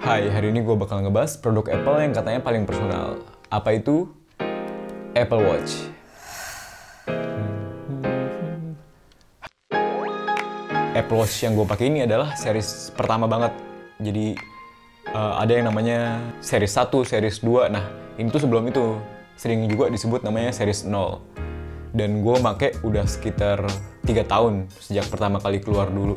Hai, hari ini gue bakal ngebahas produk Apple yang katanya paling personal. Apa itu? Apple Watch. Apple Watch yang gue pakai ini adalah series pertama banget. Jadi uh, ada yang namanya series 1, series 2. Nah, ini tuh sebelum itu sering juga disebut namanya series 0. Dan gue make udah sekitar 3 tahun sejak pertama kali keluar dulu.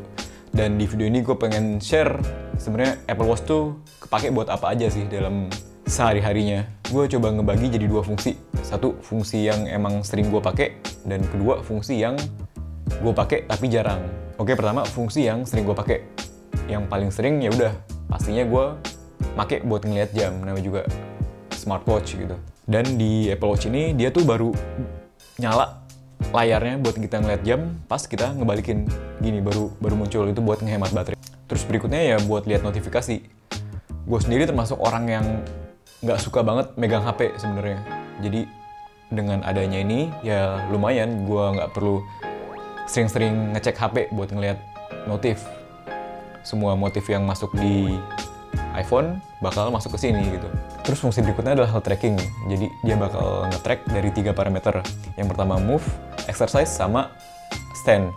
Dan di video ini gue pengen share sebenarnya Apple Watch tuh kepake buat apa aja sih dalam sehari-harinya. Gue coba ngebagi jadi dua fungsi. Satu fungsi yang emang sering gue pakai dan kedua fungsi yang gue pakai tapi jarang. Oke pertama fungsi yang sering gue pakai. Yang paling sering ya udah pastinya gue pakai buat ngeliat jam namanya juga smartwatch gitu. Dan di Apple Watch ini dia tuh baru nyala layarnya buat kita ngeliat jam pas kita ngebalikin gini baru baru muncul itu buat ngehemat baterai terus berikutnya ya buat lihat notifikasi gue sendiri termasuk orang yang nggak suka banget megang HP sebenarnya jadi dengan adanya ini ya lumayan gue nggak perlu sering-sering ngecek HP buat ngeliat notif semua motif yang masuk di iPhone bakal masuk ke sini gitu. Terus fungsi berikutnya adalah tracking. Jadi dia bakal nge-track dari tiga parameter. Yang pertama move, exercise, sama stand.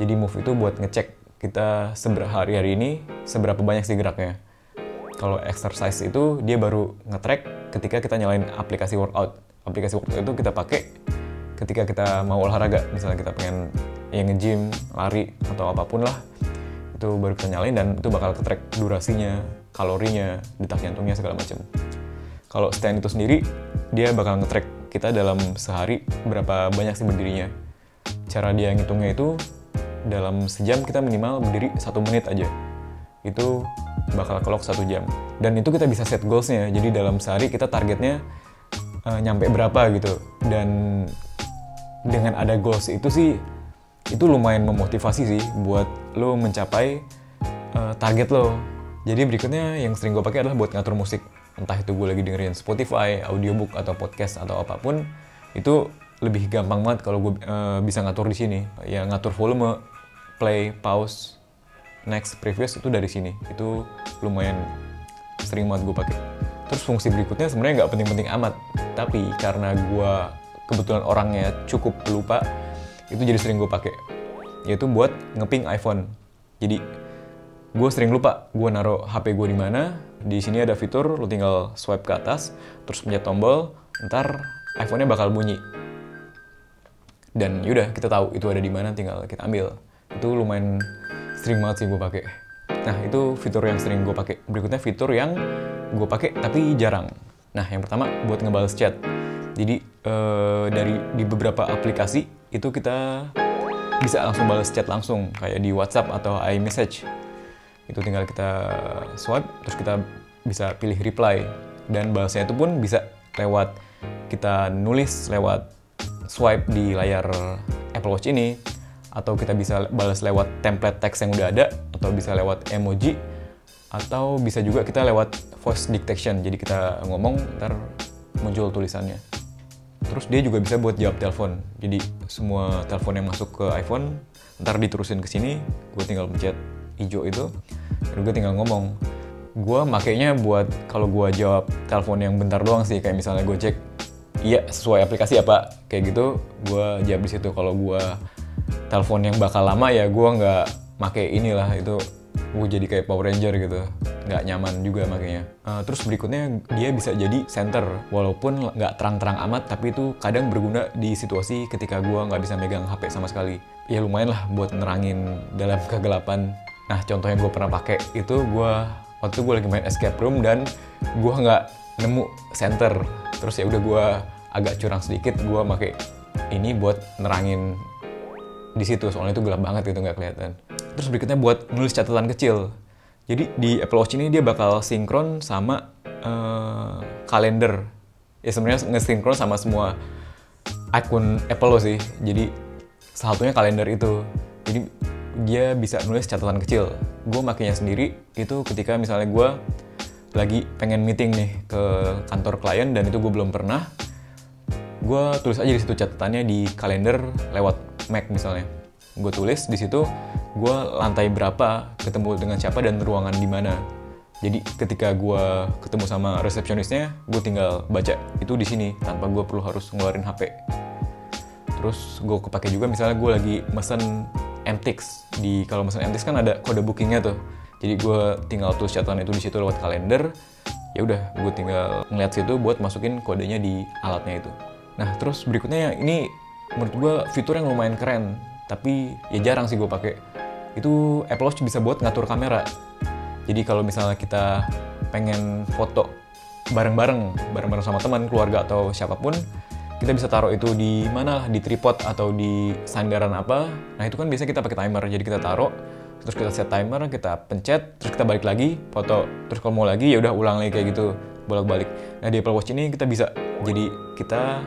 Jadi move itu buat ngecek kita seberapa hari-hari ini seberapa banyak sih geraknya. Kalau exercise itu dia baru nge-track ketika kita nyalain aplikasi workout. Aplikasi workout itu kita pakai ketika kita mau olahraga. Misalnya kita pengen yang nge-gym, lari, atau apa pun lah. Itu baru kita nyalain dan itu bakal ke-track durasinya, kalorinya, detak jantungnya segala macam. Kalau stand itu sendiri, dia bakal nge-track kita dalam sehari berapa banyak sih berdirinya. Cara dia ngitungnya itu dalam sejam kita minimal berdiri satu menit aja. Itu bakal clock satu jam. Dan itu kita bisa set goalsnya. Jadi dalam sehari kita targetnya uh, nyampe berapa gitu. Dan dengan ada goals itu sih itu lumayan memotivasi sih buat lo mencapai uh, target lo jadi berikutnya yang sering gue pakai adalah buat ngatur musik. Entah itu gue lagi dengerin Spotify, audiobook atau podcast atau apa pun, itu lebih gampang banget kalau gue uh, bisa ngatur di sini. Ya ngatur volume, play, pause, next, previous itu dari sini. Itu lumayan sering banget gue pakai. Terus fungsi berikutnya sebenarnya nggak penting-penting amat, tapi karena gue kebetulan orangnya cukup lupa, itu jadi sering gue pakai. Yaitu buat ngeping iPhone. Jadi gue sering lupa gue naruh HP gue di mana. Di sini ada fitur lo tinggal swipe ke atas, terus pencet tombol, ntar iPhone-nya bakal bunyi. Dan yaudah kita tahu itu ada di mana, tinggal kita ambil. Itu lumayan sering banget sih gue pakai. Nah itu fitur yang sering gue pakai. Berikutnya fitur yang gue pakai tapi jarang. Nah yang pertama buat ngebales chat. Jadi ee, dari di beberapa aplikasi itu kita bisa langsung balas chat langsung kayak di WhatsApp atau iMessage itu tinggal kita swipe terus kita bisa pilih reply. Dan balasnya itu pun bisa lewat kita nulis lewat swipe di layar Apple Watch ini. Atau kita bisa balas lewat template teks yang udah ada atau bisa lewat emoji. Atau bisa juga kita lewat voice dictation. Jadi kita ngomong ntar muncul tulisannya. Terus dia juga bisa buat jawab telepon. Jadi semua telepon yang masuk ke iPhone ntar diterusin ke sini. Gue tinggal pencet hijau itu dan gue tinggal ngomong gue makainya buat kalau gue jawab telepon yang bentar doang sih kayak misalnya gue cek iya sesuai aplikasi apa kayak gitu gue jawab di situ. Kalau gue telepon yang bakal lama ya gue nggak make inilah itu gue jadi kayak Power Ranger gitu. Nggak nyaman juga makanya uh, terus berikutnya dia bisa jadi center. Walaupun nggak terang-terang amat tapi itu kadang berguna di situasi ketika gue nggak bisa megang HP sama sekali. Ya lumayan lah buat nerangin dalam kegelapan Nah contoh yang gue pernah pakai itu gue waktu gue lagi main escape room dan gue nggak nemu center. Terus ya udah gue agak curang sedikit gue pakai ini buat nerangin di situ soalnya itu gelap banget gitu nggak kelihatan. Terus berikutnya buat nulis catatan kecil. Jadi di Apple Watch ini dia bakal sinkron sama uh, kalender. Ya sebenarnya nge-sinkron sama semua akun Apple lo sih. Jadi salah satunya kalender itu. Jadi dia bisa nulis catatan kecil. Gue makainya sendiri itu ketika misalnya gue lagi pengen meeting nih ke kantor klien dan itu gue belum pernah. Gue tulis aja di situ catatannya di kalender lewat Mac misalnya. Gue tulis di situ gue lantai berapa, ketemu dengan siapa dan ruangan di mana. Jadi ketika gue ketemu sama resepsionisnya, gue tinggal baca itu di sini tanpa gue perlu harus ngeluarin HP. Terus gue kepake juga misalnya gue lagi mesen MTX di kalau mesen MTX kan ada kode bookingnya tuh. Jadi gue tinggal tulis catatan itu di situ lewat kalender. Ya udah, gue tinggal ngeliat situ buat masukin kodenya di alatnya itu. Nah terus berikutnya yang ini menurut gue fitur yang lumayan keren, tapi ya jarang sih gue pakai. Itu Apple Watch bisa buat ngatur kamera. Jadi kalau misalnya kita pengen foto bareng-bareng, bareng-bareng sama teman, keluarga atau siapa pun, kita bisa taruh itu di mana lah, di tripod atau di sandaran apa. Nah itu kan biasanya kita pakai timer, jadi kita taruh, terus kita set timer, kita pencet, terus kita balik lagi, foto, terus kalau mau lagi ya udah ulang lagi kayak gitu, bolak-balik. Nah di Apple Watch ini kita bisa, jadi kita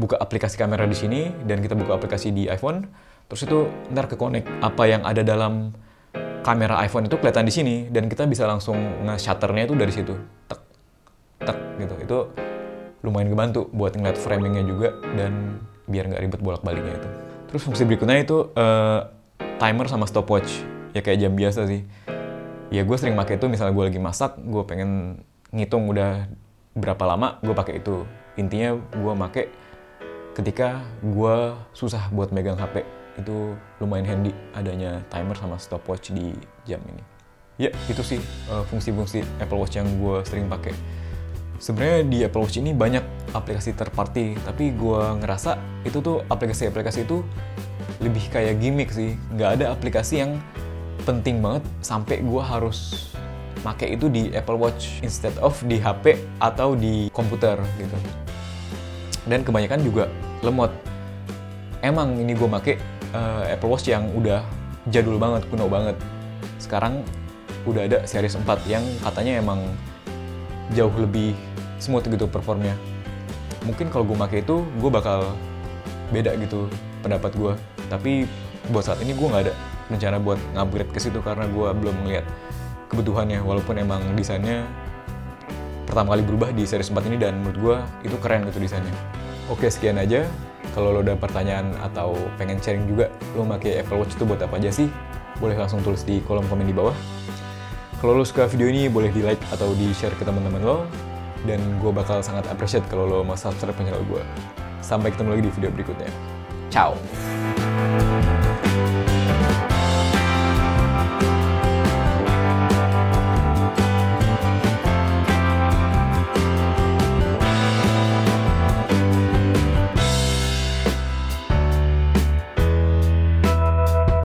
buka aplikasi kamera di sini dan kita buka aplikasi di iPhone, terus itu ntar ke connect apa yang ada dalam kamera iPhone itu kelihatan di sini dan kita bisa langsung nge-shutternya itu dari situ. Tek, tek gitu. Itu lumayan kebantu buat ngeliat framingnya juga dan biar nggak ribet bolak-baliknya itu. Terus fungsi berikutnya itu uh, timer sama stopwatch. Ya kayak jam biasa sih. Ya gue sering pakai itu misalnya gue lagi masak, gue pengen ngitung udah berapa lama, gue pakai itu. Intinya gue pakai ketika gue susah buat megang HP itu lumayan handy adanya timer sama stopwatch di jam ini. Ya itu sih uh, fungsi-fungsi Apple Watch yang gue sering pakai. Sebenarnya di Apple Watch ini banyak aplikasi third tapi gue ngerasa itu tuh aplikasi-aplikasi itu lebih kayak gimmick sih. Nggak ada aplikasi yang penting banget sampai gue harus pakai itu di Apple Watch instead of di HP atau di komputer gitu. Dan kebanyakan juga lemot. Emang ini gue pakai uh, Apple Watch yang udah jadul banget, kuno banget. Sekarang udah ada series 4 yang katanya emang jauh lebih smooth gitu performnya. Mungkin kalau gue pakai itu, gue bakal beda gitu pendapat gue. Tapi buat saat ini gue nggak ada rencana buat ngupgrade ke situ karena gue belum melihat kebutuhannya. Walaupun emang desainnya pertama kali berubah di series 4 ini dan menurut gue itu keren gitu desainnya. Oke sekian aja kalau lo ada pertanyaan atau pengen sharing juga lo pakai Apple Watch itu buat apa aja sih boleh langsung tulis di kolom komen di bawah kalau lo suka video ini boleh di like atau di share ke teman-teman lo dan gue bakal sangat appreciate kalau lo mau subscribe channel gue sampai ketemu lagi di video berikutnya. Ciao